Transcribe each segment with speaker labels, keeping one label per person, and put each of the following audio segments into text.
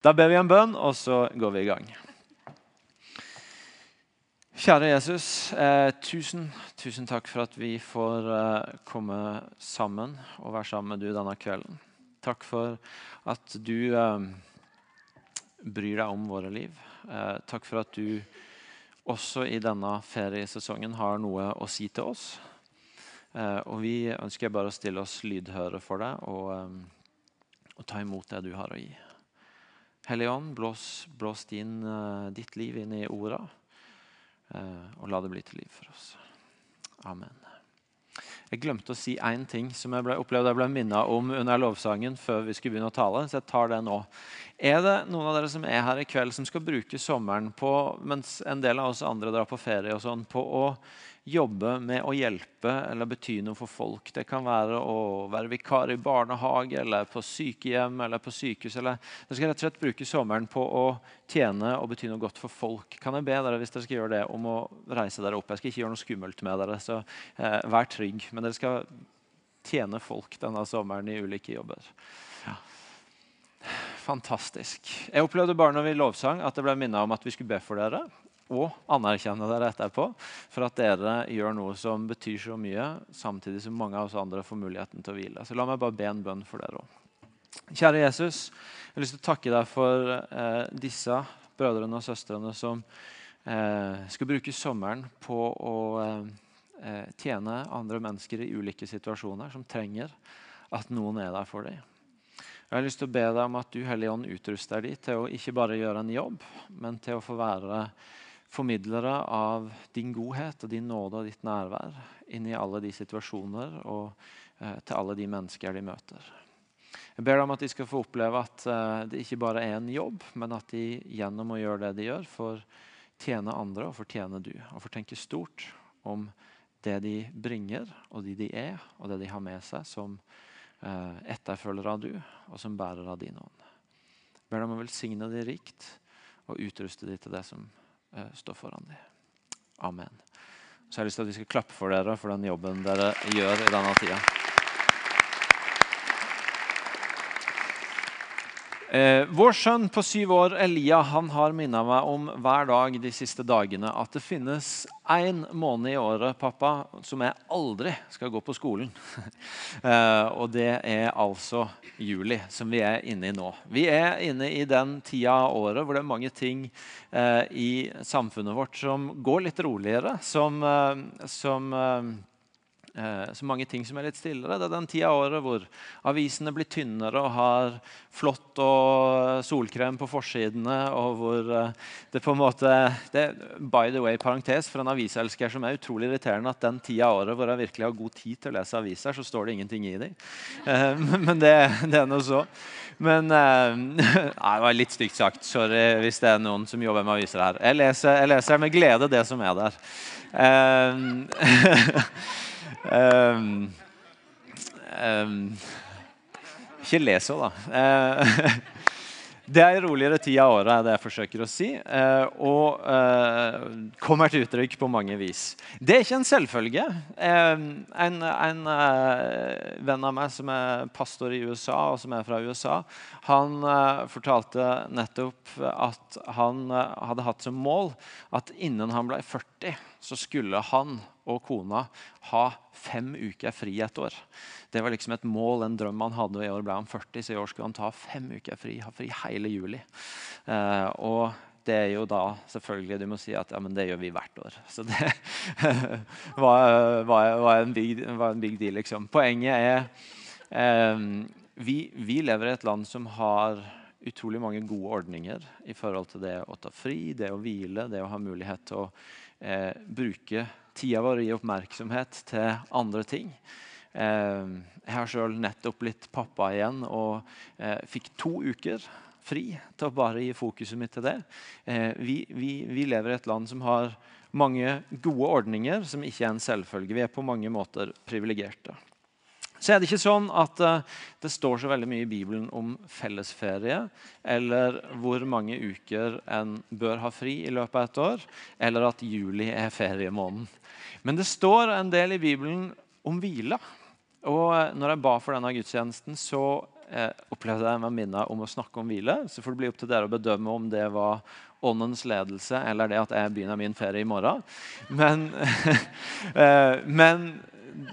Speaker 1: Da ber vi en bønn, og så går vi i gang. Kjære Jesus, eh, tusen, tusen takk for at vi får eh, komme sammen og være sammen med du denne kvelden. Takk for at du eh, bryr deg om våre liv. Eh, takk for at du også i denne feriesesongen har noe å si til oss. Eh, og vi ønsker bare å stille oss lydhøre for deg og, eh, og ta imot det du har å gi. Hellige Ånd, blås, blås din, uh, ditt liv inn i orda, uh, og la det bli til liv for oss. Amen. Jeg glemte å si én ting som jeg opplevde jeg ble minnet om under lovsangen før vi skulle begynne å tale, så jeg tar det nå. Er det noen av dere som er her i kveld, som skal bruke sommeren på, mens en del av oss andre drar på ferie, og sånn, på å jobbe med å hjelpe eller bety noe for folk. Det kan være å være vikar i barnehage eller på sykehjem eller på sykehus. Eller dere skal rett og slett bruke sommeren på å tjene og bety noe godt for folk. Kan jeg be dere hvis dere skal gjøre det, om å reise dere opp? Jeg skal ikke gjøre noe skummelt med dere, så eh, vær trygg. Men dere skal tjene folk denne sommeren i ulike jobber. Ja. Fantastisk. Jeg opplevde bare når vi lovsang at det ble minnet om at vi skulle be for dere og anerkjenne dere etterpå for at dere gjør noe som betyr så mye, samtidig som mange av oss andre får muligheten til å hvile. Så la meg bare be en bønn for dere òg. Kjære Jesus, jeg har lyst til å takke deg for eh, disse brødrene og søstrene som eh, skal bruke sommeren på å eh, eh, tjene andre mennesker i ulike situasjoner, som trenger at noen er der for dem. Jeg har lyst til å be deg om at du Hellige Ånd utruster dem til å ikke bare gjøre en jobb, men til å få være formidlere av din godhet og din nåde og ditt nærvær inn i alle de situasjoner og eh, til alle de mennesker de møter. Jeg ber om at de skal få oppleve at eh, det ikke bare er en jobb, men at de gjennom å gjøre det de gjør, får tjene andre og fortjene du. Og får tenke stort om det de bringer, og de de er, og det de har med seg som etterfølger etterfølgere av du, og som bærer av din ånd. Jeg ber om å velsigne de rikt og utruste de til det som Eh, står foran dem. Amen. Så jeg har lyst til at vi skal klappe for dere for den jobben dere gjør i denne tida. Eh, vår sønn på syv år, Elia, han har minnet meg om hver dag de siste dagene at det finnes én måned i året pappa, som jeg aldri skal gå på skolen. eh, og det er altså juli, som vi er inne i nå. Vi er inne i den tida av året hvor det er mange ting eh, i samfunnet vårt som går litt roligere. Som, eh, som Eh, så mange ting som er litt stillere. Det er den tida av året hvor avisene blir tynnere og har flått og solkrem på forsidene, og hvor eh, det på en måte det, By the way, parentes for en aviselsker som er utrolig irriterende at den tida av året hvor jeg virkelig har god tid til å lese aviser, så står det ingenting i dem. Eh, men det, det er nå så. Men nei, Det var litt stygt sagt. Sorry hvis det er noen som jobber med aviser her. Jeg leser, jeg leser med glede det som er der. Um, um, ikke le så, da. Uh, det er en roligere tid av året, er det jeg forsøker å si. Uh, og uh, kommer til uttrykk på mange vis. Det er ikke en selvfølge. en, en venn av meg som er pastor i USA, og som er fra USA, han fortalte nettopp at han hadde hatt som mål at innen han ble 40, så skulle han og kona ha fem uker fri et år. Det var liksom et mål, en drøm han hadde. og I år ble han 40, så i år skulle han ta fem uker fri. Ha fri hele juli. Eh, og det er jo da selvfølgelig Du må si at ja, men det gjør vi hvert år. Så det var, var, var, en big, var, en big, deal, liksom. Poenget er eh, vi, vi lever i et land som har utrolig mange gode ordninger i forhold til det å ta fri, det å hvile, det å ha mulighet til å eh, bruke tida vår i oppmerksomhet til andre ting. Eh, jeg har sjøl nettopp blitt pappa igjen og eh, fikk to uker fri til å bare gi fokuset mitt til det. Eh, vi, vi, vi, lever i et land som har mange gode ordninger som ikke er en selvfølge. Vi er på mange måter privilegerte så er det ikke sånn at uh, det står så veldig mye i Bibelen om fellesferie, eller hvor mange uker en bør ha fri i løpet av et år, eller at juli er feriemåneden. Men det står en del i Bibelen om hvile. Og uh, når jeg ba for denne gudstjenesten, så eh, opplevde jeg meg minnet om å snakke om hvile. Så får det bli opp til dere å bedømme om det var åndens ledelse eller det at jeg begynner min ferie i morgen. Men, eh, men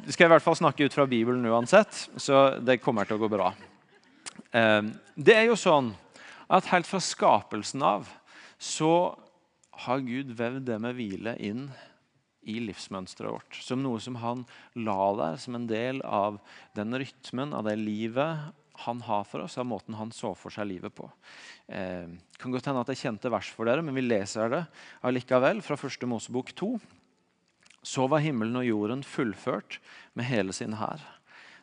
Speaker 1: skal i hvert fall snakke ut fra Bibelen uansett, så det kommer til å gå bra. Eh, det er jo sånn at helt fra skapelsen av så har Gud vevd det med hvile inn i livsmønsteret vårt. Som noe som han la der som en del av den rytmen, av det livet han har for oss, av måten han så for seg livet på. Eh, kan godt hende at jeg kjente vers for dere, men vi leser det allikevel fra 1. Mosebok 2. Så var himmelen og jorden fullført med hele sin hær.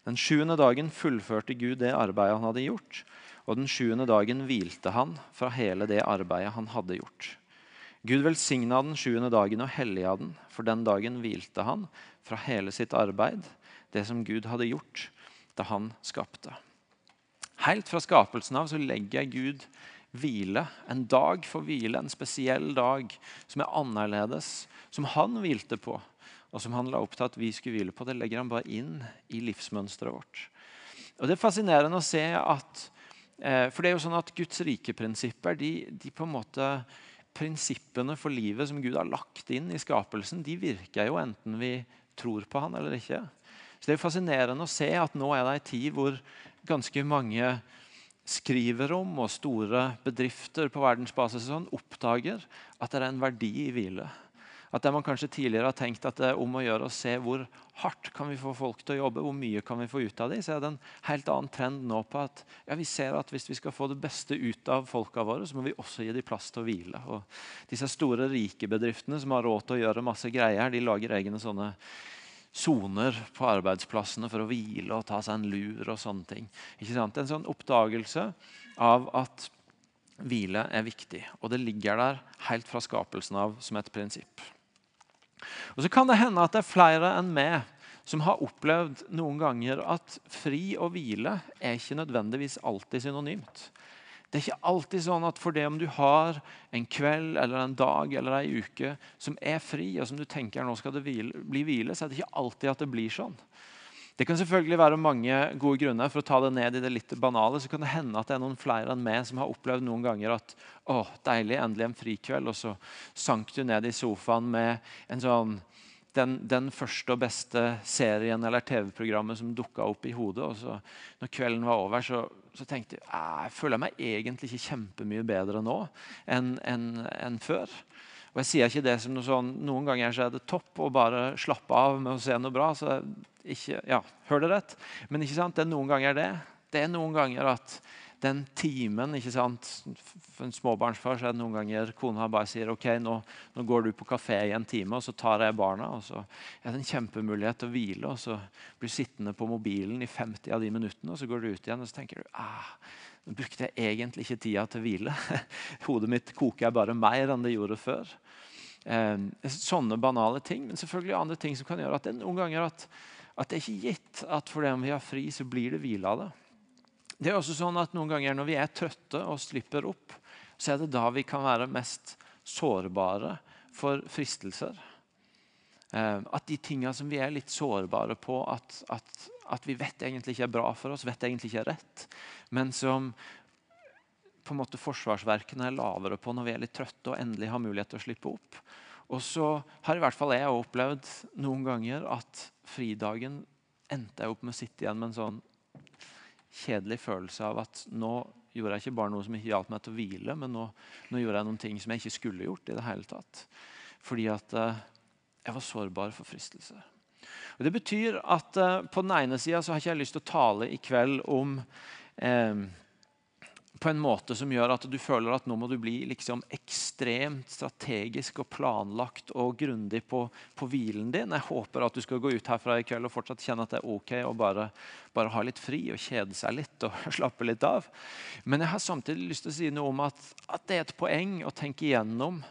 Speaker 1: Den sjuende dagen fullførte Gud det arbeidet han hadde gjort, og den sjuende dagen hvilte han fra hele det arbeidet han hadde gjort. Gud velsigna den sjuende dagen og helliga den, for den dagen hvilte han fra hele sitt arbeid, det som Gud hadde gjort da han skapte. Helt fra skapelsen av så legger Gud hvile, en dag for hvile, en spesiell dag som er annerledes, som han hvilte på, og som han la opp til at vi skulle hvile på. Det legger han bare inn i livsmønsteret vårt. Og Det er fascinerende å se at eh, For det er jo sånn at Guds rike-prinsipper de, de på en måte prinsippene for livet som Gud har lagt inn i skapelsen, de virker jo enten vi tror på han eller ikke. Så Det er fascinerende å se at nå er det en tid hvor ganske mange skriver om, og store bedrifter på verdensbasis sånn, oppdager at det er en verdi i hvile. At det man kanskje tidligere har tenkt at det er om å gjøre å se hvor hardt kan vi få folk til å jobbe, hvor mye kan vi få ut av dem, så er det en helt annen trend nå på at ja, vi ser at hvis vi skal få det beste ut av folka våre, så må vi også gi dem plass til å hvile. Og disse store, rike bedriftene som har råd til å gjøre masse greier, de lager egne sånne soner på arbeidsplassene for å hvile og ta seg en lur og sånne ting. Ikke sant? En sånn oppdagelse av at hvile er viktig. Og det ligger der helt fra skapelsen av som et prinsipp. Og Så kan det hende at det er flere enn meg som har opplevd noen ganger at fri og hvile er ikke nødvendigvis alltid synonymt. Det er ikke alltid sånn at for det om du har en kveld eller en dag eller en uke som er fri, og som du tenker nå skal det bli hvile, så er det ikke alltid at det blir sånn. Det kan selvfølgelig være mange gode grunner for å ta det ned i det litt banale. Så kan det hende at det er noen flere enn meg som har opplevd noen ganger at å, deilig, endelig en frikveld, og så sank du ned i sofaen med en sånn den, den, første og beste serien eller TV-programmet som dukka opp i hodet. og så når kvelden var over, så, så tenkte jeg jeg føler meg egentlig ikke kjempemye bedre nå enn en, en før. Og jeg sier ikke det som noe sånn, Noen ganger så er det topp å bare slappe av med å se noe bra. så ikke, ja, Hør det rett. Men ikke sant, det er noen ganger det. Det er noen ganger at den timen ikke sant, For en småbarnsfar så er det noen ganger kona bare sier ok, nå, nå, går du på kafé i en time, og så tar jeg barna. og Så er det en kjempemulighet til å hvile, og så blir du sittende på mobilen i 50 av de minuttene. og Så går du ut igjen og så tenker du, ah, nå brukte jeg egentlig ikke tida til å hvile. Hodet mitt koker bare mer enn det gjorde før. Eh, sånne banale ting, men selvfølgelig andre ting som kan gjøre at det noen ganger at at det er ikke gitt at fordi om vi har fri, så blir det hvile av det. Det er også sånn at Noen ganger når vi er trøtte og slipper opp, så er det da vi kan være mest sårbare for fristelser. Eh, at de tingene som vi er litt sårbare på, at, at, at, vi vet egentlig ikke er bra for oss, vet egentlig ikke er rett, men som på en måte forsvarsverkene er lavere på når vi er litt trøtte og endelig har mulighet til å slippe opp. Og så har i hvert fall jeg opplevd noen ganger at fridagen endte jeg opp med å sitte igjen med en sånn kjedelig følelse av at nå gjorde jeg ikke bare noe som ikke hjalp meg til å hvile, men nå, nå, gjorde jeg noen ting som jeg ikke skulle gjort. i det hele tatt. Fordi at eh, jeg var sårbar for fristelser. Og Det betyr at eh, på den ene sida har ikke jeg lyst til å tale i kveld om eh, på en måte som gjør at du føler at nå må du bli liksom ekstremt strategisk og planlagt og grundig på, på, hvilen din. Jeg håper at du skal gå ut herfra i kveld og fortsatt kjenne at det er ok å bare, bare ha litt fri og kjede seg litt og slappe litt av. Men jeg har samtidig lyst til å si noe om at, at det er et poeng å tenke igjennom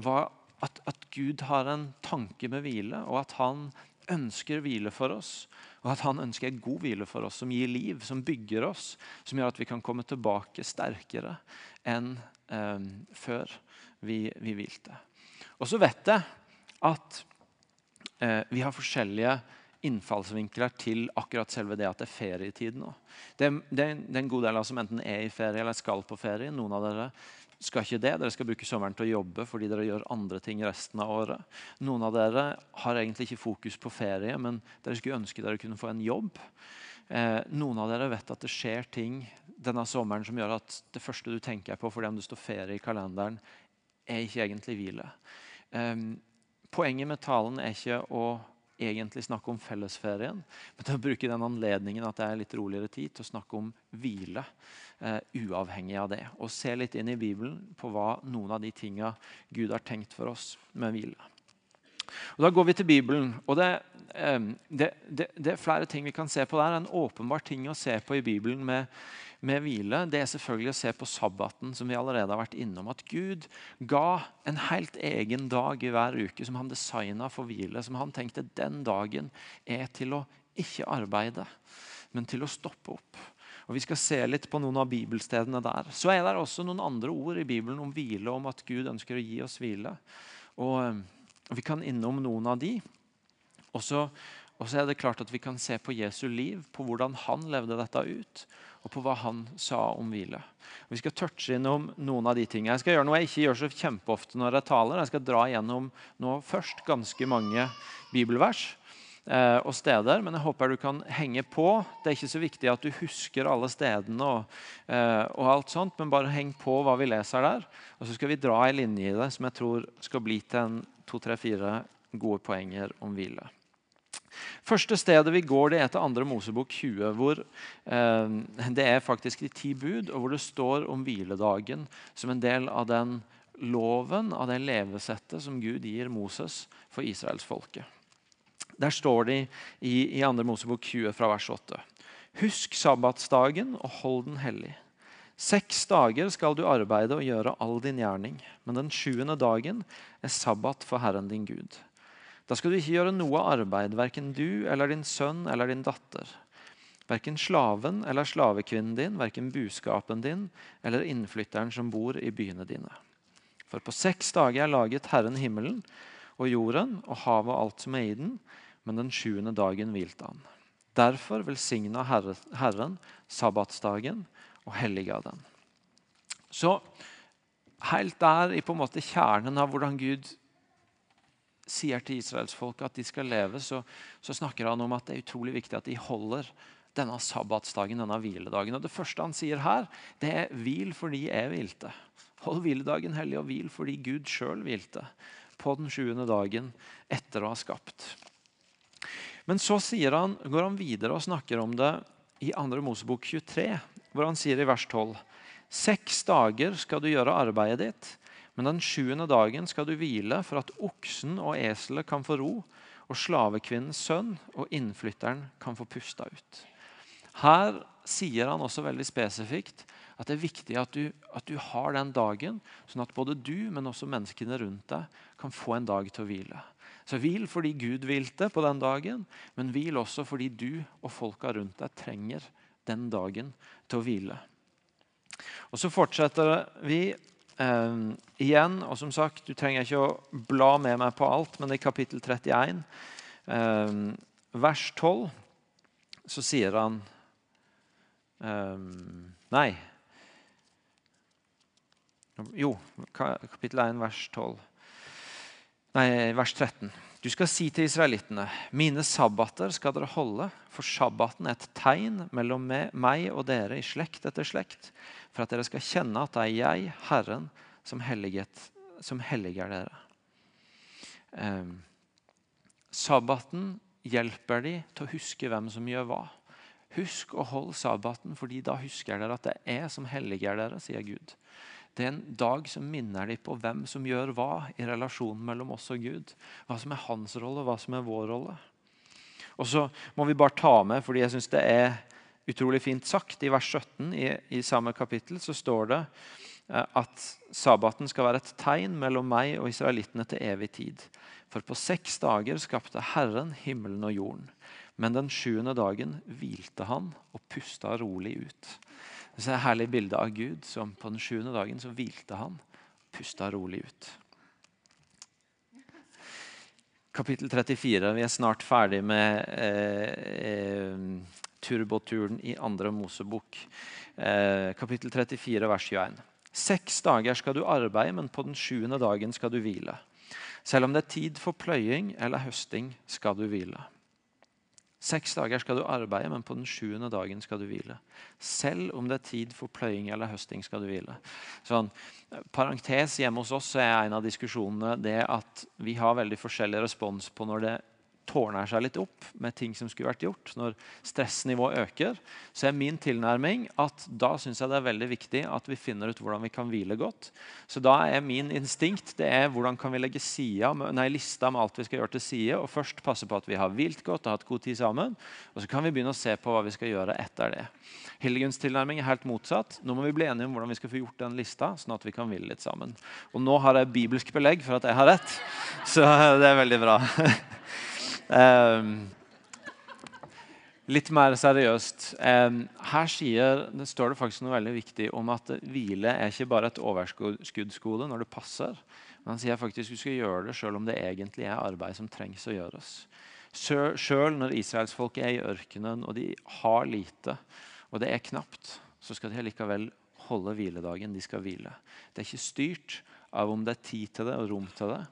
Speaker 1: hva, at, at Gud har en tanke med hvile, og at han ønsker hvile for oss. Og at han ønsker en god hvile for oss, som gir liv, som bygger oss. Som gjør at vi kan komme tilbake sterkere enn eh, før vi, vi, hvilte. Og så vet jeg at eh, vi har forskjellige innfallsvinkler til akkurat selve det at det er ferietid nå. Det, det, det er en god del av oss som enten er i ferie eller skal på ferie. Noen av dere skal ikke det. Dere skal bruke sommeren til å jobbe fordi dere gjør andre ting resten av året. Noen av dere har egentlig ikke fokus på ferie, men dere skulle ønske dere kunne få en jobb. Eh, noen av dere vet at det skjer ting denne sommeren som gjør at det første du tenker på fordi om det står ferie i kalenderen, er ikke egentlig hvile. Eh, poenget med talen er ikke å egentlig snakke om fellesferien, men til å bruke den anledningen at det er litt roligere tid, til å snakke om hvile. Uh, uavhengig av det. Og se litt inn i Bibelen på hva noen av de tinga Gud har tenkt for oss med hvile. Og Da går vi til Bibelen. og det, um, det, det, det, er flere ting vi kan se på der. En åpenbar ting å se på i Bibelen med, med hvile, det er selvfølgelig å se på sabbaten, som vi allerede har vært innom. At Gud ga en helt egen dag i hver uke som han designa for hvile. Som han tenkte den dagen er til å ikke arbeide, men til å stoppe opp. Og Vi skal se litt på noen av bibelstedene der. Så er det også noen andre ord i Bibelen om hvile, om at Gud ønsker å gi oss hvile. Og, eh, Vi kan innom noen av de. Og så, og så er det klart at vi kan se på Jesu liv, på hvordan han levde dette ut, og på hva han sa om hvile. Vi skal touche innom noen av de tingene. Jeg skal gjøre noe jeg ikke gjør så kjempeofte når jeg taler. Jeg skal dra igjennom nå først ganske mange bibelvers eh, og steder, men jeg håper du kan henge på. Det er ikke så viktig at du husker alle stedene, og, eh, og alt sånt, men bare heng på hva vi leser der. Og så skal vi dra en linje i det som jeg tror skal bli til en to, tre, fire gode poenger om hvile. Første stedet vi går, det er til 2. Mosebok 20, hvor eh, det er faktisk de ti bud, og hvor det står om hviledagen som en del av den loven, av det levesettet som Gud gir Moses for israelsfolket. Der står det i, i 2. Mosebok 20 fra vers 8. Husk sabbatsdagen og hold den hellig. Seks dager skal du arbeide og gjøre all din gjerning, men den sjuende dagen er sabbat for Herren din Gud. Da skal du ikke gjøre noe arbeid, verken du eller din sønn eller din datter. Verken slaven eller slavekvinnen din, verken buskapen din eller innflytteren som bor i byene dine. For på seks dager er laget Herren himmelen og jorden og havet og alt som er i den, men den sjuende dagen hvilte han. Derfor velsigna Herren sabbatsdagen og helliga den. Så helt der i på en måte kjernen av hvordan Gud sier til israelsfolket at de skal leve, så, så, snakker han om at det er utrolig viktig at de holder denne sabbatsdagen, denne hviledagen. Og Det første han sier her, det er 'hvil fordi jeg hvilte'. Hold hviledagen hellig og hvil fordi Gud sjøl hvilte på den sjuende dagen etter å ha skapt. Men så han, går han videre og snakker om det i 2. Mosebok 23, hvor han sier i vers 12.: Seks dager skal du gjøre arbeidet ditt, men den sjuende dagen skal du hvile for at oksen og eselet kan få ro, og slavekvinnens sønn og innflytteren kan få pusta ut. Her sier han også veldig spesifikt at det er viktig at du, at du har den dagen, sånn at både du, men også menneskene rundt deg, kan få en dag til å hvile. Så hvil fordi Gud hvilte på den dagen, men hvil også fordi du og folka rundt deg trenger den dagen til å hvile. Og Så fortsetter vi eh, igjen. og som sagt, Du trenger ikke å bla med meg på alt, men i kapittel 31, eh, vers 12, så sier han eh, Nei. Jo, kapittel 1, vers 12. Nei, vers 13. Du skal si til israelittene, mine sabbater skal dere holde, for sabbaten er et tegn mellom meg og dere i slekt etter slekt, for at dere skal kjenne at det er jeg, Herren, som, helliget, som helliger dere. Eh, sabbaten hjelper de til å huske hvem som gjør hva. Husk å holde sabbaten, fordi da husker dere at det er jeg som helliger dere, sier Gud. Det er en dag som minner dem på hvem som gjør hva i relasjonen mellom oss og Gud. Hva som er hans rolle, hva som er vår rolle. Og så må vi bare ta med, fordi jeg syns det er utrolig fint sagt, i vers 17 i, i samme kapittel så står det eh, at sabbaten skal være et tegn mellom meg og israelittene til evig tid. For på seks dager skapte Herren himmelen og jorden. Men den sjuende dagen hvilte han og pusta rolig ut. Det er et herlig bilde av Gud som på den sjuende dagen så hvilte han, pusta rolig ut. kapittel 34. Vi er snart ferdig med eh, eh, turboturen i andre Mosebok. Eh, kapittel 34, vers 21. Seks dager skal du arbeide, men på den sjuende dagen skal du hvile. Selv om det er tid for pløying eller høsting, skal du hvile. Seks dager skal du arbeide, men på den sjuende dagen skal du hvile. Selv om det er tid for pløying eller høsting, skal du hvile. Sånn, parentes hjemme hos oss er en av diskusjonene det at vi har veldig forskjellig respons på når det tårner seg litt opp med ting som skulle vært gjort, når stressnivået øker, så er min tilnærming at da syns jeg det er veldig viktig at vi finner ut hvordan vi kan hvile godt. Så da er min instinkt det er hvordan kan vi legge sida, nei, lista med alt vi skal gjøre til side, og først passe på at vi har hvilt godt og hatt god tid sammen. Og så kan vi begynne å se på hva vi skal gjøre etter det. Hildegunds tilnærming er helt motsatt. Nå må vi bli enige om hvordan vi skal få gjort den lista, sånn at vi kan hvile litt sammen. Og nå har jeg bibelsk belegg for at jeg har rett, så det er veldig bra. Um, litt mer seriøst. Um, her sier, det står det faktisk noe veldig viktig om at hvile er ikke bare et overskuddsgode når det passer. Men han sier faktisk du skal gjøre det selv om det egentlig er arbeid som trengs å gjøres. Selv når israelsfolket er i ørkenen og de har lite, og det er knapt, så skal de likevel holde hviledagen. De skal hvile. Det er ikke styrt av om det er tid til det og rom til det,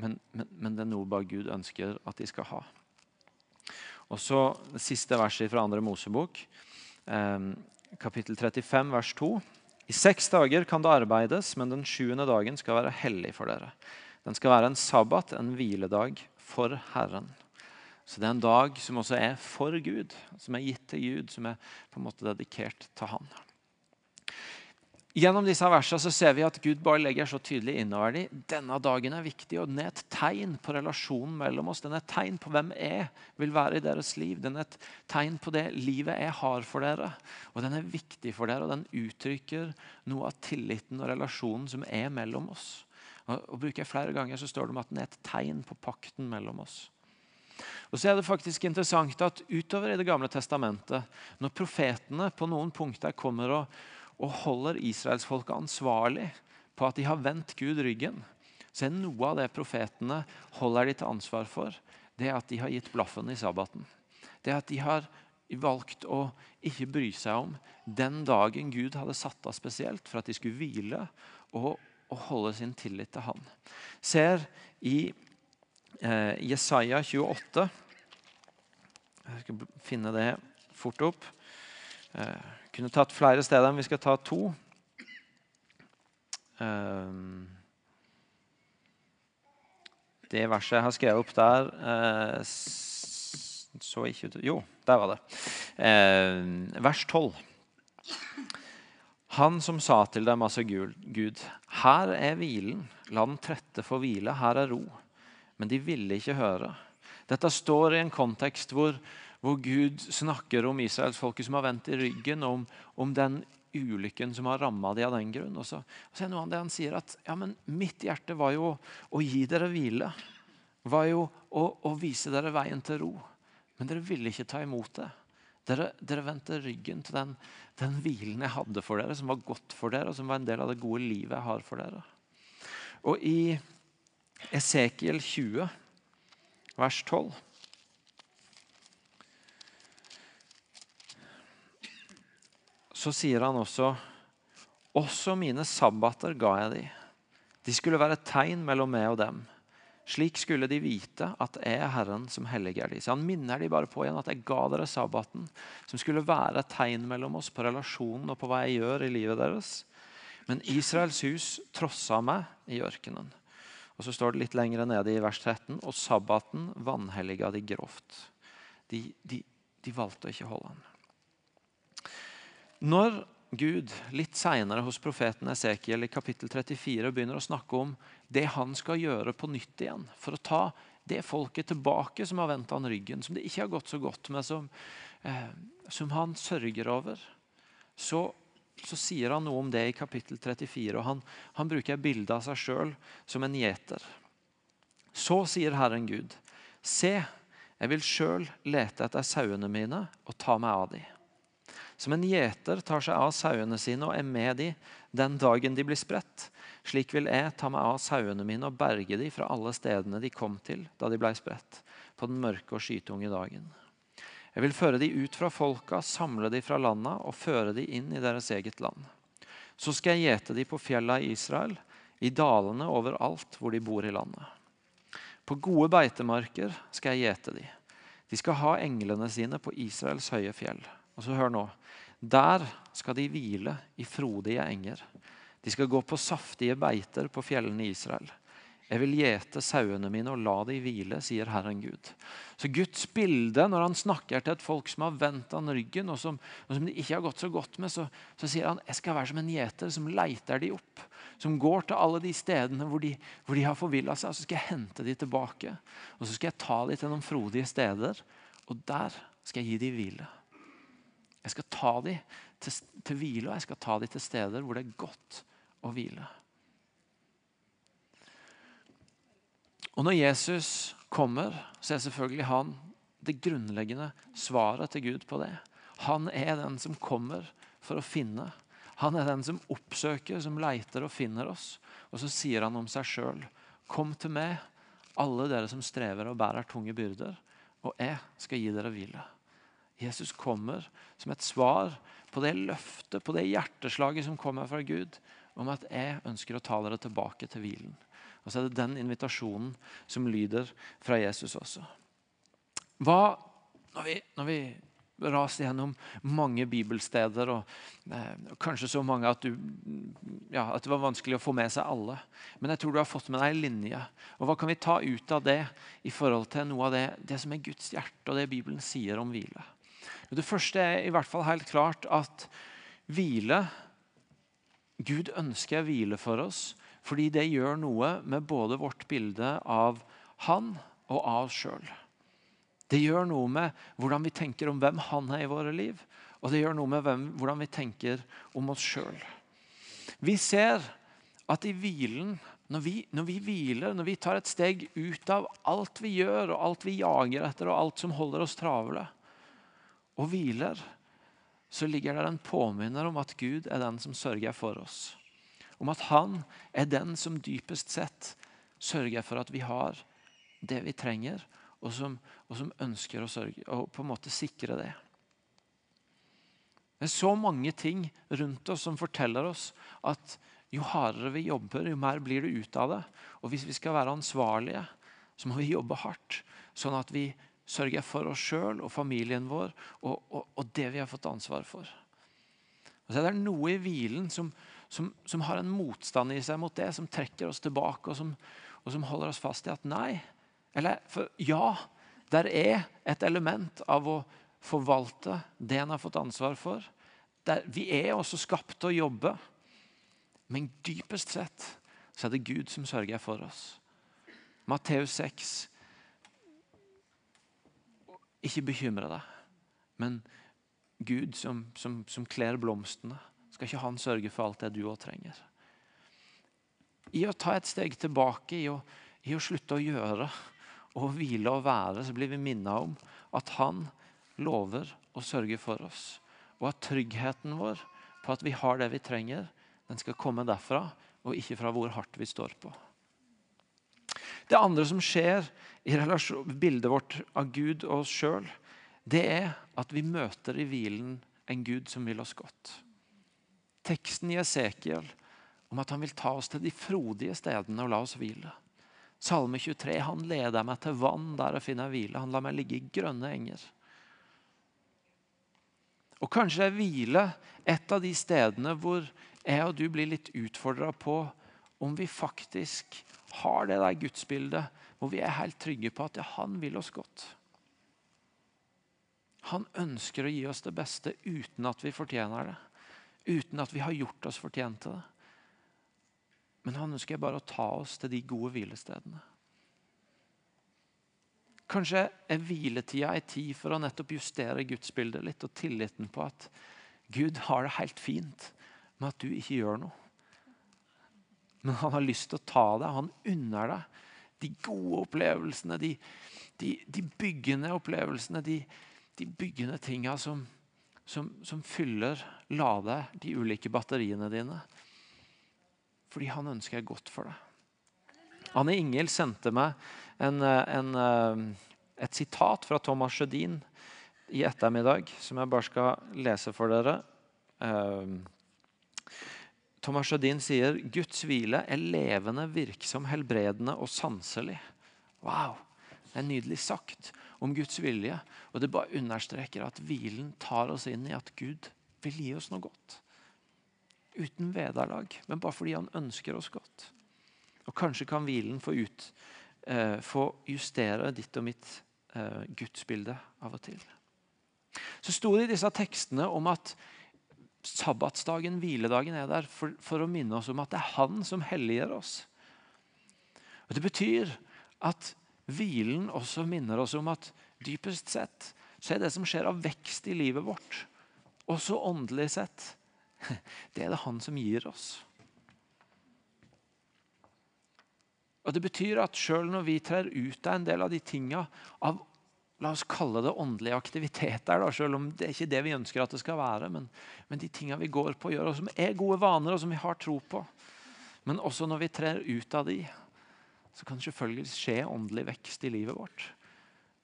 Speaker 1: men, men, men, det er noe bare Gud ønsker at de skal ha. Og så det siste verset fra andre Mosebok, eh, kapittel 35, vers 2. I seks dager kan det arbeides, men den sjuende dagen skal være hellig for dere. Den skal være en sabbat, en hviledag for Herren. Så det er en dag som også er for Gud, som er gitt til Gud, som er på en måte dedikert til Han. Gjennom disse versene så ser vi at Gud bare legger så tydelig innover dem. Denne dagen er viktig, og den er et tegn på relasjonen mellom oss. Den er et tegn på hvem jeg vil være i deres liv. Den er et tegn på det livet jeg har for dere. Og den er viktig for dere, og den uttrykker noe av tilliten og relasjonen som er mellom oss. Og, bruker jeg flere ganger så står det om at den er et tegn på pakten mellom oss. Og så er det faktisk interessant at Utover i Det gamle testamentet, når profetene på noen punkter kommer og og holder israelsfolket ansvarlig på at de har vendt Gud ryggen, så er noe av det profetene holder de til ansvar for, det er at de har gitt blaffen i sabbaten. Det er at de har valgt å ikke bry seg om den dagen Gud hadde satt av spesielt for at de skulle hvile og, og holde sin tillit til Han. Ser i eh, Jesaja 28 Jeg skal finne det fort opp. Eh, kunne tatt flere steder, men vi skal ta to. Um, det verset jeg har skrevet opp der uh, så ikke ut Jo, der var det. Uh, vers 12. Han som sa til dem, altså Gud, her er hvilen, la den trette få hvile, her er ro. Men de ville ikke høre. Dette står i en kontekst hvor hvor Gud snakker om israelsfolket som har vendt i ryggen, om, om den ulykken som har ramma dem av den grunn. Og så, og så er noe av det han sier at ja, men mitt hjerte var jo å gi dere hvile. Var jo å, å vise dere veien til ro. Men dere ville ikke ta imot det. Dere, dere vendte ryggen til den, den hvilen jeg hadde for dere, som var godt for dere, og som var en del av det gode livet jeg har for dere. Og i Esekiel 20, vers 12 så sier han også Også mine sabbater ga jeg de. De skulle være et tegn mellom meg og dem. Slik skulle de vite at jeg er Herren som helliger de. Så Han minner de bare på igjen at jeg ga dere sabbaten, som skulle være et tegn mellom oss på relasjonen og på hva jeg gjør i livet deres. Men Israels hus trossa meg i ørkenen. Og så står det litt lenger nede i vers 13.: Og sabbaten vanhelliga de grovt. De, de, de valgte å ikke holde den. Når Gud litt senere hos profeten Esekiel i kapittel 34 begynner å snakke om det han skal gjøre på nytt igjen for å ta det folket tilbake som har vendt han ryggen, som det ikke har gått så godt med, som, eh, som han sørger over, så, så, sier han noe om det i kapittel 34. og Han, han bruker bildet av seg sjøl som en gjeter. Så sier Herren Gud, se, jeg vil sjøl lete etter sauene mine og ta meg av dem. Som en gjeter tar seg av sauene sine og er med dem den dagen de blir spredt. Slik vil jeg ta meg av sauene mine og berge de fra alle stedene de kom til da de blei spredt, på den mørke og skytunge dagen. Jeg vil føre de ut fra folka, samle de fra landa og føre de inn i deres eget land. Så skal jeg gjete de på fjella i Israel, i dalene overalt hvor de bor i landet. På gode beitemarker skal jeg gjete de. De skal ha englene sine på Israels høye fjell. Og så hør nå. Der skal de hvile i frodige enger. De skal gå på saftige beiter på fjellene i Israel. Jeg vil gjete sauene mine og la de hvile, sier Herren Gud. Så Guds bilde når han snakker til et folk som har vendt han ryggen, og som, og som det ikke har gått så godt med, så, så, sier han jeg skal være som en gjeter som leiter de opp. Som går til alle de stedene hvor de, hvor de har forvilla seg, og så skal jeg hente de tilbake. Og så skal jeg ta de til noen frodige steder, og der skal jeg gi de hvile. Jeg skal ta de til, til hvile, og jeg skal ta de til steder hvor det er godt å hvile. Og Når Jesus kommer, så er selvfølgelig han det grunnleggende svaret til Gud på det. Han er den som kommer for å finne. Han er den som oppsøker, som leiter og finner oss. Og så sier han om seg sjøl.: Kom til meg, alle dere som strever og bærer tunge byrder, og jeg skal gi dere hvile. Jesus kommer som et svar på det løftet, på det hjerteslaget som kommer fra Gud, om at jeg ønsker å ta dere tilbake til hvilen. Og så er det den invitasjonen som lyder fra Jesus også. Hva, når vi, når vi raser gjennom mange bibelsteder, og eh, kanskje så mange at, du, ja, at, det var vanskelig å få med seg alle. Men jeg tror du har fått med deg en linje. Og Hva kan vi ta ut av det i forhold til noe av det, det som er Guds hjerte, og det Bibelen sier om hvile? Det første er i hvert fall helt klart at hvile Gud ønsker hvile for oss fordi det gjør noe med både vårt bilde av han og av oss sjøl. Det gjør noe med hvordan vi tenker om hvem han er i våre liv. Og det gjør noe med hvem, hvordan vi tenker om oss sjøl. Vi ser at i hvilen, når vi, når vi, hviler, når vi tar et steg ut av alt vi gjør, og alt vi jager etter, og alt som holder oss travle, og hviler, så ligger det en påminner om at Gud er den som sørger for oss om at han er den som dypest sett sørger for at vi har det vi trenger, og som, og som ønsker å sørge, og på en måte sikre det. Det er så mange ting rundt oss som forteller oss at jo hardere vi jobber, jo mer blir det ut av det. Og hvis vi skal være ansvarlige, så må vi jobbe hardt, sånn at vi sørger for oss sjøl og familien vår og, og, og, det vi har fått ansvar for. Og så er det noe i hvilen som, som, som, har en motstand i seg mot det, som trekker oss tilbake, og som, og som holder oss fast i at nei. Eller for ja, der er et element av å forvalte det en har fått ansvar for. Der, vi er også skapt til å jobbe, men dypest sett så er det Gud som sørger for oss. Matteus 6. Ikke bekymre deg, men Gud som, som, som kler blomstene skal ikke han sørge for alt det du òg trenger? I å ta et steg tilbake, i å, i å slutte å gjøre og hvile og være, så blir vi minnet om at han lover å sørge for oss. Og at tryggheten vår på at vi har det vi trenger, den skal komme derfra, og ikke fra hvor hardt vi står på. Det andre som skjer i bildet vårt av Gud og oss sjøl, det er at vi møter i hvilen en Gud som vil oss godt teksten i Esekiel om at han vil ta oss til de frodige stedene og la oss hvile. Salme 23. Han leder meg til vann der jeg finner hvile. Han lar meg ligge i grønne enger. Og Kanskje er hvile et av de stedene hvor jeg og du blir litt utfordra på om vi faktisk har det der gudsbildet hvor vi er helt trygge på at ja, han vil oss godt. Han ønsker å gi oss det beste uten at vi fortjener det uten at vi har gjort oss fortjent til det. Men han ønsker bare å ta oss til de gode hvilestedene. Kanskje er hviletida en tid for å nettopp justere gudsbildet litt, og tilliten på at Gud har det helt fint med at du ikke gjør noe. Men han har lyst til å ta deg, han unner deg de gode opplevelsene, de, de, de byggende opplevelsene, de, de byggende tinga som, som, som fyller, lader de ulike batteriene dine. fordi han ønsker godt for deg. Anne Ingel sendte meg en, en, et sitat fra Thomas Sjødin i ettermiddag som jeg bare skal lese for dere. Thomas Sjødin sier Guds hvile er levende, virksom, helbredende og sanselig. Wow! Det er nydelig sagt om Guds vilje. Og det bare understreker at hvilen tar oss inn i at Gud vil gi oss noe godt. Uten vederlag, men bare fordi han ønsker oss godt. Og kanskje kan hvilen få, ut, eh, få justere ditt og mitt eh, gudsbilde av og til. Så sto det i disse tekstene om at sabbatsdagen, hviledagen, er der for, for, å minne oss om at det er Han som helliger oss. Og Det betyr at hvilen også minner oss om at dypest sett så er det som skjer av vekst i livet vårt, også åndelig sett, det er det Han som gir oss. Og Det betyr at selv når vi trer ut av en del av de tinga av la oss kalle det åndelige aktiviteter, da, selv om det er ikke det vi ønsker at det skal være. Men, men de tinga vi går på og gjør, og som er gode vaner, og som vi har tro på. Men også når vi trer ut av de, så kan det selvfølgelig skje åndelig vekst i livet vårt.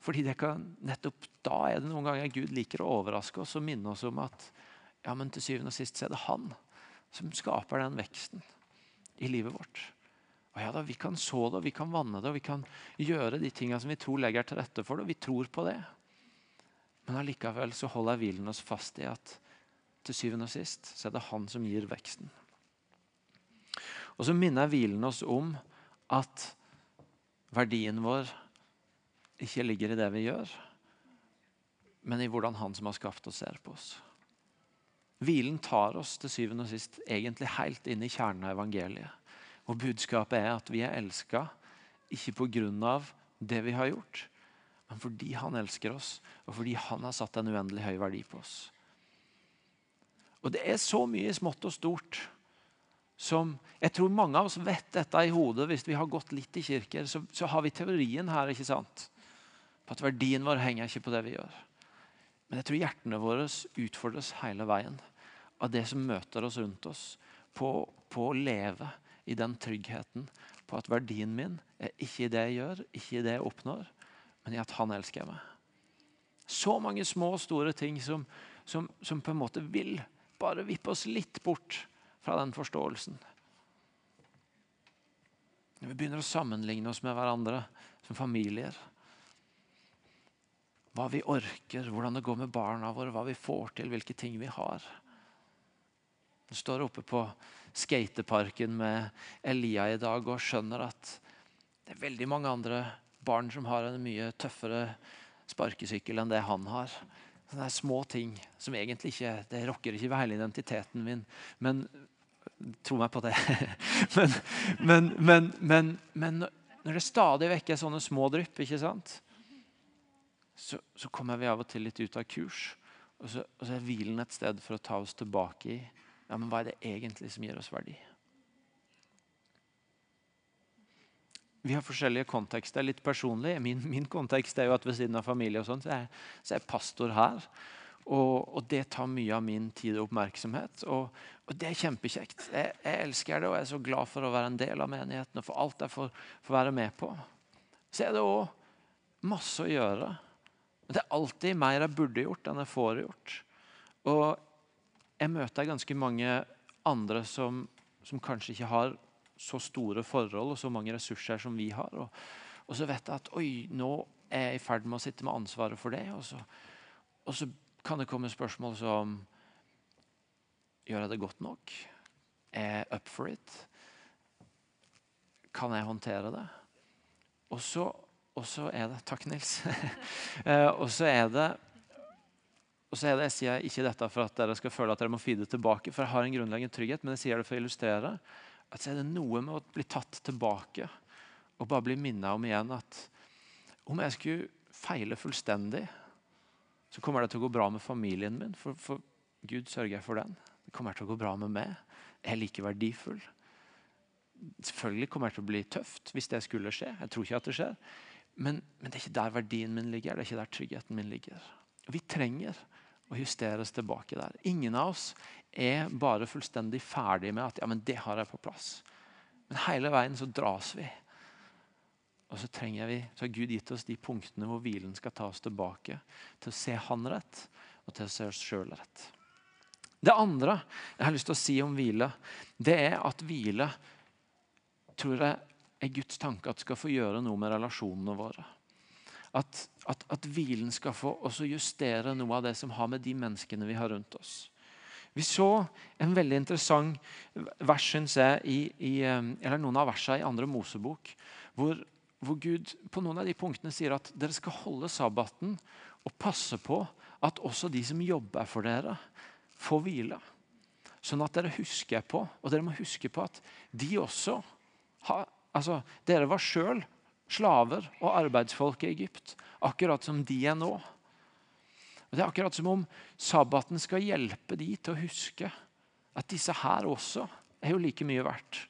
Speaker 1: Fordi kan, nettopp da er det noen ganger Gud liker å overraske oss og minne oss om at ja, men til syvende og sist er det Han som skaper den veksten i livet vårt. Og ja da, Vi kan så det, og vi kan vanne det og vi kan gjøre de tingene som vi tror legger til rette for det. og Vi tror på det. Men allikevel så holder hvilen oss fast i at til syvende og sist så er det han som gir veksten. Og så minner hvilen oss om at verdien vår ikke ligger i det vi gjør, men i hvordan han som har skapt oss, ser på oss. Hvilen tar oss til syvende og sist egentlig helt inn i kjernen av evangeliet. Og budskapet er at vi er elska ikke pga. det vi har gjort, men fordi han elsker oss, og fordi han har satt en uendelig høy verdi på oss. Og det er så mye smått og stort som Jeg tror mange av oss vet dette i hodet hvis vi har gått litt i kirker. Så, så har vi teorien her ikke sant? på at verdien vår henger ikke på det vi gjør. Men jeg tror hjertene våre utfordres hele veien av det som møter oss rundt oss, på, på å leve i den tryggheten på at verdien min er ikke i det jeg gjør, ikke i det jeg oppnår, men i at han elsker meg. Så mange små og store ting som, som, som på en måte vil bare vippe oss litt bort fra den forståelsen. Når vi begynner å sammenligne oss med hverandre som familier. Hva vi orker, hvordan det går med barna våre, hva vi får til, hvilke ting vi har. Du står oppe på skateparken med Elia i dag og skjønner at det er veldig mange andre barn som har en mye tøffere sparkesykkel enn det han har. Det er små ting som egentlig ikke det rokker ikke ved hele identiteten min. Men tro meg på det. men, men, men, men, når det stadig vekk er sånne små drypp, ikke sant? Så, så, kommer vi av og til litt ut av kurs. Og så, og så er hvilen et sted for å ta oss tilbake i ja, men hva er det egentlig som gir oss verdi? Vi har forskjellige kontekster. Litt personlig. Min, min kontekst er jo at ved siden av familie og sånn, så, så, er jeg pastor her. Og, og, det tar mye av min tid og oppmerksomhet. Og, og det er kjempekjekt. Jeg, jeg, elsker det og jeg er så glad for å være en del av menigheten og for alt jeg får, får være med på. Så er det òg masse å gjøre. Men det er alltid mer jeg burde gjort enn jeg får gjort. Og jeg møter ganske mange andre som, som, kanskje ikke har så store forhold og så mange ressurser som vi har. Og, og så vet jeg at oi, nå er jeg i ferd med å sitte med ansvaret for det. Og så, og så kan det komme spørsmål som Gjør jeg det godt nok? Er jeg up for it? Kan jeg håndtere det? Og så, er det Takk, Nils. Eh, og så er det og så er det, Jeg sier ikke dette for at dere skal føle at dere må feede tilbake, for jeg har en grunnleggende trygghet, men jeg sier det for å illustrere at så er det noe med å bli tatt tilbake og bare bli minnet om igjen at om jeg skulle feile fullstendig, så kommer det til å gå bra med familien min. For, for Gud sørger for den. Det kommer til å gå bra med meg. Jeg er like verdifull. Selvfølgelig kommer det til å bli tøft hvis det skulle skje. Jeg tror ikke at det skjer. Men, men det er ikke der verdien min ligger. Det er ikke der tryggheten min ligger. Vi trenger å justere oss tilbake der. Ingen av oss er bare fullstendig ferdig med at ja, men det har jeg på plass. Men hele veien så dras vi. Og så trenger vi, så har Gud gitt oss de punktene hvor hvilen skal ta oss tilbake til å se Han rett og til å se oss sjøl rett. Det andre jeg har lyst til å si om hvile, det er at hvile tror jeg er Guds tanke at skal få gjøre noe med relasjonene våre. At, at, at hvilen skal få også justere noe av det som har med de menneskene vi har rundt oss. Vi så en veldig interessant vers, syns jeg, i, i, eh, eller noen av versene i andre Mosebok, hvor, hvor Gud på noen av de punktene sier at dere skal holde sabbaten og passe på at også de som jobber for dere, får hvile. Sånn at dere husker på, og dere må huske på at de også har altså, Dere var sjøl slaver og arbeidsfolk i Egypt, akkurat som de er nå. Og Det er akkurat som om sabbaten skal hjelpe de til å huske at disse her også er jo like mye verdt.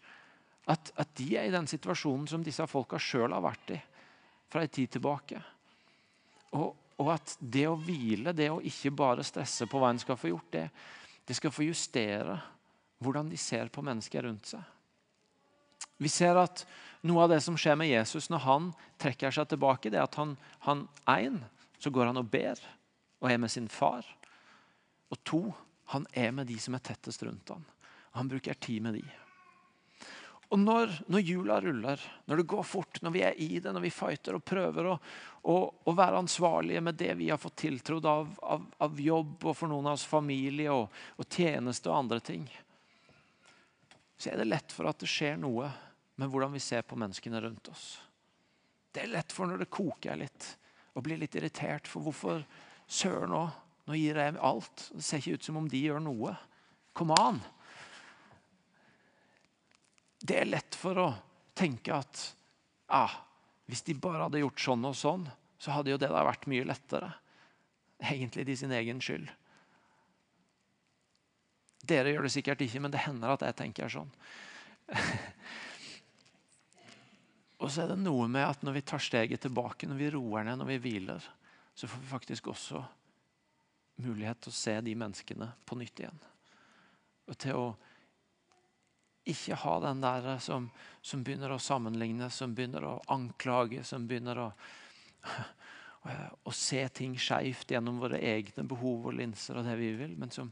Speaker 1: At, at de er i den situasjonen som disse folka sjøl har vært i fra en tid tilbake. Og, og, at det å hvile, det å ikke bare stresse på hva en skal få gjort, det, det skal få justere hvordan de ser på mennesker rundt seg. Vi ser at noe av det som skjer med Jesus når han trekker seg tilbake, det er at han, han en, så går han og ber og er med sin far. Og to, han er med de som er tettest rundt ham. Han bruker tid med de. Og når, når jula ruller, når det går fort, når vi er i det, når vi fighter og prøver å, å, å være ansvarlige med det vi har fått tiltrodd av, av, av, jobb og for noen av oss familie og, og tjeneste og andre ting, så er det lett for at det skjer noe med hvordan vi ser på menneskene rundt oss. Det er lett for når det koker litt, å bli litt irritert. For hvorfor søren nå? Nå gir jeg alt. Det ser ikke ut som om de gjør noe. Kom an! Det er lett for å tenke at ah, hvis de bare hadde gjort sånn og sånn, så hadde jo det da vært mye lettere. Egentlig de sin egen skyld. Dere gjør det sikkert ikke, men det hender at jeg tenker sånn. og så er det noe med at når vi tar steget tilbake, når vi roer ned, når vi hviler, så får vi faktisk også mulighet til å se de menneskene på nytt igjen. Og til å ikke ha den der som, som, begynner å sammenligne, som begynner å anklage, som begynner å, å se ting skeivt gjennom våre egne behov og linser og det vi vil, men som,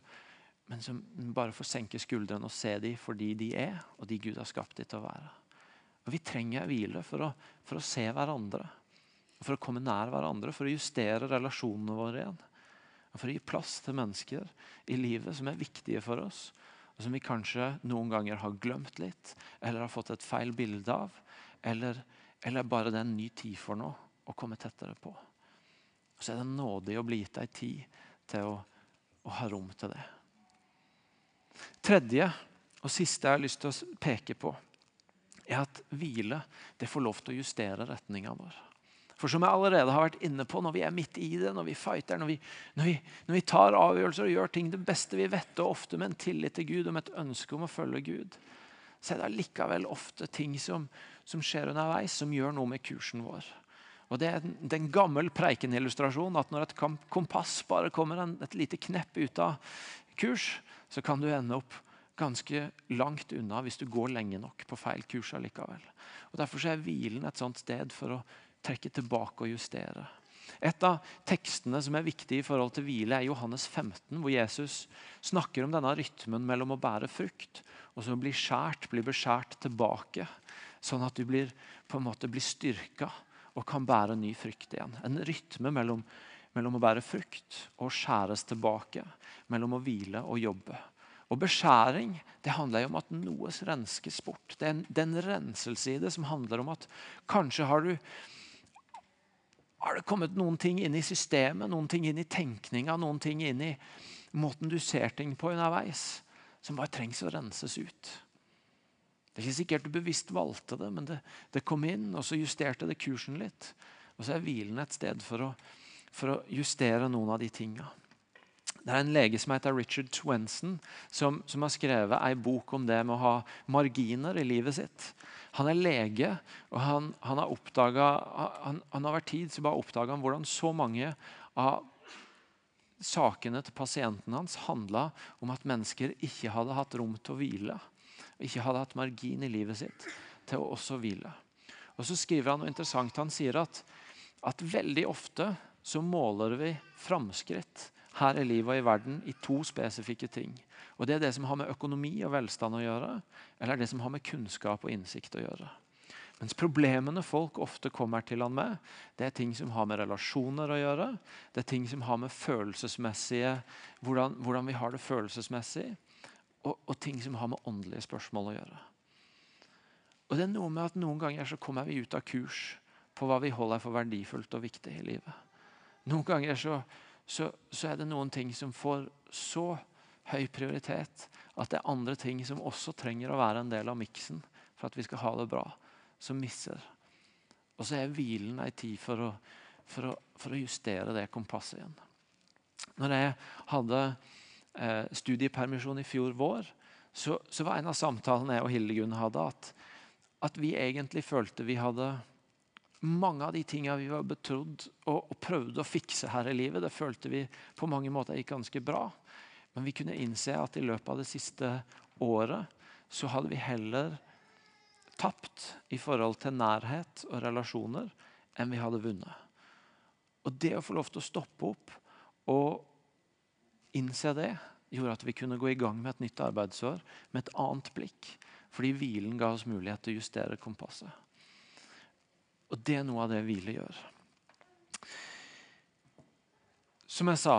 Speaker 1: men som bare får senke skuldrene og se dem fordi de er, og de Gud har skapt dem til å være. Og Vi trenger hvile for å, for å se hverandre, for å komme nær hverandre, for å justere relasjonene våre igjen. Og for å gi plass til mennesker i livet som er viktige for oss, og som vi kanskje noen ganger har glemt litt, eller har fått et feil bilde av. Eller, eller bare det er en ny tid for nå å komme tettere på. Så er det nådig å bli gitt ei tid til å, å, ha rom til det. Tredje og siste jeg har lyst til å peke på, er at hvile det får lov til å justere retninga vår. For som jeg allerede har vært inne på, når vi er midt i det, når vi fighter, når vi, når vi, når vi tar avgjørelser og gjør ting det beste vi vet, og ofte med en tillit til Gud og med et ønske om å følge Gud, så er det likevel ofte ting som, som skjer underveis, som gjør noe med kursen vår. Og Det er en, det er gammel Preiken-illustrasjon at når et kompass bare kommer en, et lite knepp ut av kurs, så kan du ende opp ganske langt unna hvis du går lenge nok på feil kurs allikevel. Og Derfor er hvilen et sånt sted for å trekke tilbake og justere. Et av tekstene som er viktig i forhold til hvile, er Johannes 15, hvor Jesus snakker om denne rytmen mellom å bære frukt og så bli skjært, bli beskjært tilbake. Sånn at du blir, på en måte blir styrka og kan bære ny frukt igjen. En rytme mellom, mellom å bære frukt og skjæres tilbake. Mellom å hvile og jobbe. Og Beskjæring det handler jo om at noe renskes bort. Det er en, det er en renselse som handler om at kanskje har du har det kommet noen ting inn i systemet, noen ting inn i tenkninga, noen ting inn i måten du ser ting på underveis, som bare trengs å renses ut. Det er ikke sikkert du bevisst valgte det, men det, det kom inn, og så justerte det kursen litt. Og så er hvilen et sted for å, for å justere noen av de tinga. Det er en lege som heter Richard Twenson, som, som har skrevet ei bok om det med å ha marginer i livet sitt. Han er lege, og han, han har oppdaget, han, han, over tid så bare oppdaga hvordan så mange av sakene til pasienten hans handla om at mennesker ikke hadde hatt rom til å hvile. Ikke hadde hatt margin i livet sitt. til å også hvile. Og så skriver Han noe interessant. Han sier at, at veldig ofte så måler vi framskritt her i livet og i verden i to spesifikke ting. Og Det er det som har med økonomi og velstand å gjøre, eller det som har med kunnskap og innsikt å gjøre. Mens problemene folk ofte kommer til han med, det er ting som har med relasjoner å gjøre. Det er ting som har med følelsesmessige, hvordan, hvordan vi har det følelsesmessig. Og, og, ting som har med åndelige spørsmål å gjøre. Og det er noe med at Noen ganger så kommer vi ut av kurs på hva vi holder for verdifullt og viktig i livet. Noen ganger så, så, så er det noen ting som får så høy prioritet at det er andre ting som også trenger å være en del av miksen for at vi skal ha det bra som misser. Og så er hvilen ei tid for å, for, å, for å, justere det kompasset igjen. Når jeg hadde eh, studiepermisjon i fjor vår, så, så, var en av samtalene jeg og Hildegunn hadde, at, at, vi egentlig følte vi hadde mange av de tingene vi var betrodd og, og, prøvde å fikse her i livet, det følte vi på mange måter gikk ganske bra. Men vi kunne innse at i løpet av det siste året så hadde vi heller tapt i forhold til nærhet og relasjoner enn vi hadde vunnet. Og Det å få lov til å stoppe opp og innse det, gjorde at vi kunne gå i gang med et nytt arbeidsår med et annet blikk. Fordi hvilen ga oss mulighet til å justere kompasset. Og det er noe av det hvile gjør. Som jeg sa,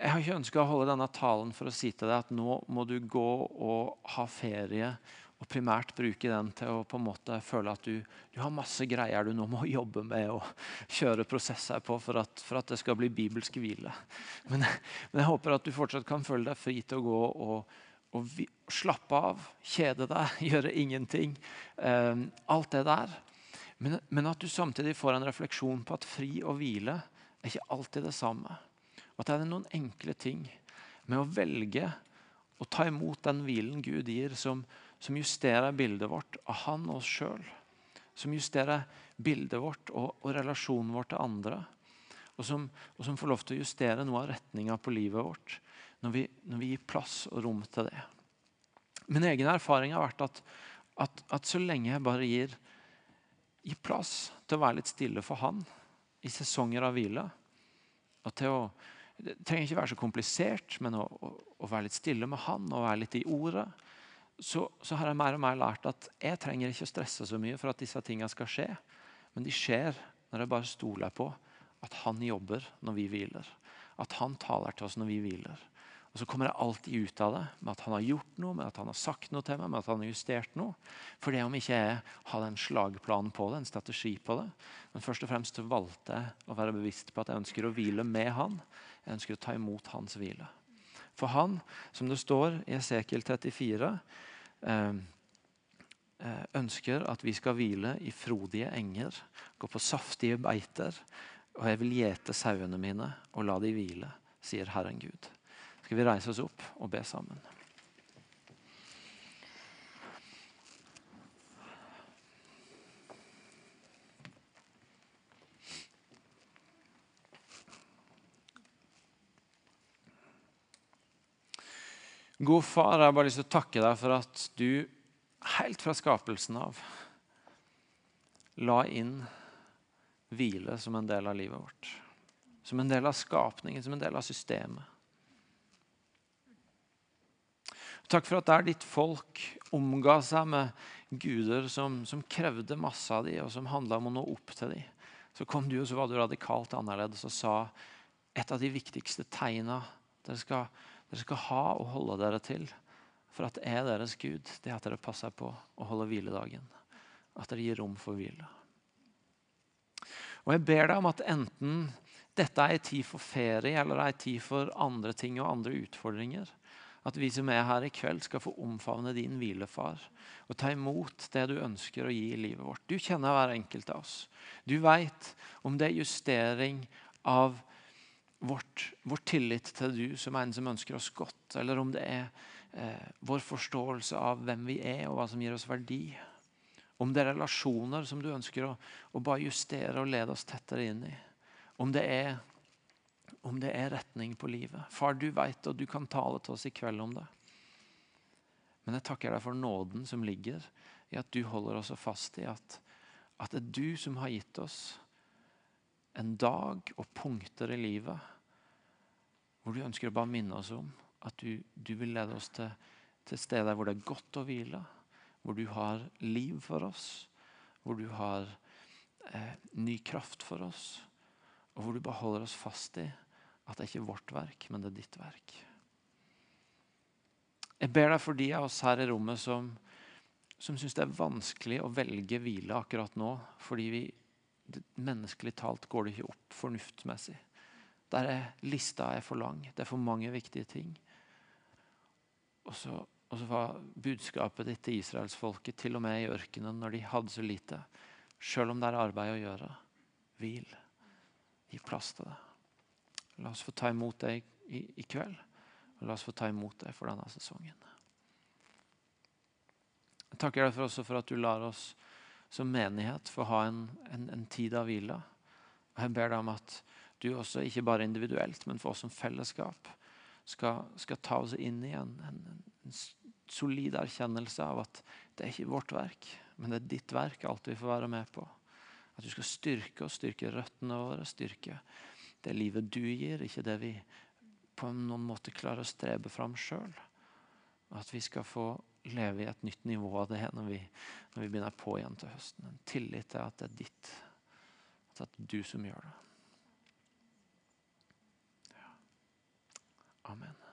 Speaker 1: jeg har ikke ønska å holde denne talen for å si til deg at nå må du gå og ha ferie og primært bruke den til å på en måte føle at du, du har masse greier du nå må jobbe med og kjøre prosesser på for at, for at det skal bli bibelsk hvile. Men, men, jeg håper at du fortsatt kan føle deg fri til å gå og, og, slappe av, kjede deg, gjøre ingenting. Um, alt det der. Men, men, at du samtidig får en refleksjon på at fri og hvile er ikke alltid det samme. Og at det er noen enkle ting med å velge å ta imot den hvilen Gud gir, som, som justerer bildet vårt av han og oss sjøl. Som justerer bildet vårt og, og, relasjonen vår til andre. Og som, og som, får lov til å justere noe av retninga på livet vårt når vi, når vi, gir plass og rom til det. Min egen erfaring har vært at, at, at så lenge jeg bare gir, gir, plass til å være litt stille for Han i sesonger av hvile og til å, Det trenger ikke være så komplisert, men å, å, å være litt stille med Han og være litt i ordet så, så, har jeg mer og mer lært at jeg trenger ikke å stresse så mye for at disse tingene skal skje. Men de skjer når jeg bare stoler på at han jobber når vi hviler. At han taler til oss når vi hviler. Og Så kommer jeg alltid ut av det med at han har gjort noe, med at han har sagt noe til meg, med at han har justert noe. For det om ikke jeg hadde en slagplan på det, en strategi på det. Men først og fremst valgte jeg å være bevisst på at jeg ønsker å hvile med han. Jeg ønsker å ta imot hans hvile. For han, som det står i Esekiel 34, eh, eh, ønsker at vi skal hvile i frodige enger, gå på saftige beiter. Og jeg vil gjete sauene mine og la de hvile, sier Herren Gud. Skal vi reise oss opp og be sammen? God far, jeg har bare lyst til å takke deg for at du helt fra skapelsen av la inn hvile som en del av livet vårt. Som en del av skapningen, som en del av systemet. Takk for at der ditt folk omga seg med guder som, som krevde masse av dem, og som handla om å nå opp til dem, så kom du og så var du radikalt annerledes og sa et av de viktigste tegna dere skal dere skal ha og holde dere til for at det er deres Gud, det er at dere passer på å holde hviledagen. At dere gir rom for hvile. Og Jeg ber deg om at enten dette er en tid for ferie eller en tid for andre ting og andre utfordringer, at vi som er her i kveld, skal få omfavne din hvilefar og ta imot det du ønsker å gi i livet vårt. Du kjenner hver enkelt av oss. Du veit om det er justering av vårt, vår tillit til du som en som ønsker oss godt, eller om det er eh, vår forståelse av hvem vi er, og hva som gir oss verdi. Om det er relasjoner som du ønsker å, å bare justere og lede oss tettere inn i. Om det, er, om det er retning på livet. Far, du vet, og du kan tale til oss i kveld om det. Men jeg takker deg for nåden som ligger i at du holder oss fast i at, at det er du som har gitt oss en dag og punkter i livet hvor du ønsker å bare minne oss om at du, du vil lede oss til, til steder hvor det er godt å hvile. Hvor du har liv for oss. Hvor du har eh, ny kraft for oss. Og hvor du bare holder oss fast i at det er ikke vårt verk, men det er ditt verk. Jeg ber deg for de av oss her i rommet som, som syns det er vanskelig å velge hvile akkurat nå, fordi vi, menneskelig talt går det ikke opp fornuftsmessig. Der er lista er for lang. Det er for mange viktige ting. Og så, og så var budskapet ditt til israelsfolket, til og med i ørkenen, når de hadde så lite. Selv om det er arbeid å gjøre, hvil. Gi plass til det. La oss få ta imot deg i, i kveld. Og la oss få ta imot deg for denne sesongen. Jeg takker deg for også for at du lar oss som menighet få ha en, en, en tid av hvile. Og jeg ber deg om at du også, ikke bare individuelt, men for oss som fellesskap, skal, skal ta oss inn i en, en, solid erkjennelse av at det er ikke vårt verk, men det er ditt verk alt vi får være med på. At du skal styrke oss, styrke røttene våre, styrke det livet du gir, ikke det vi på noen måte klarer å strebe fram sjøl. At vi skal få leve i et nytt nivå av det når vi, når vi begynner på igjen til høsten. En tillit til at det er ditt. At det er du som gjør det. Ja. Amen.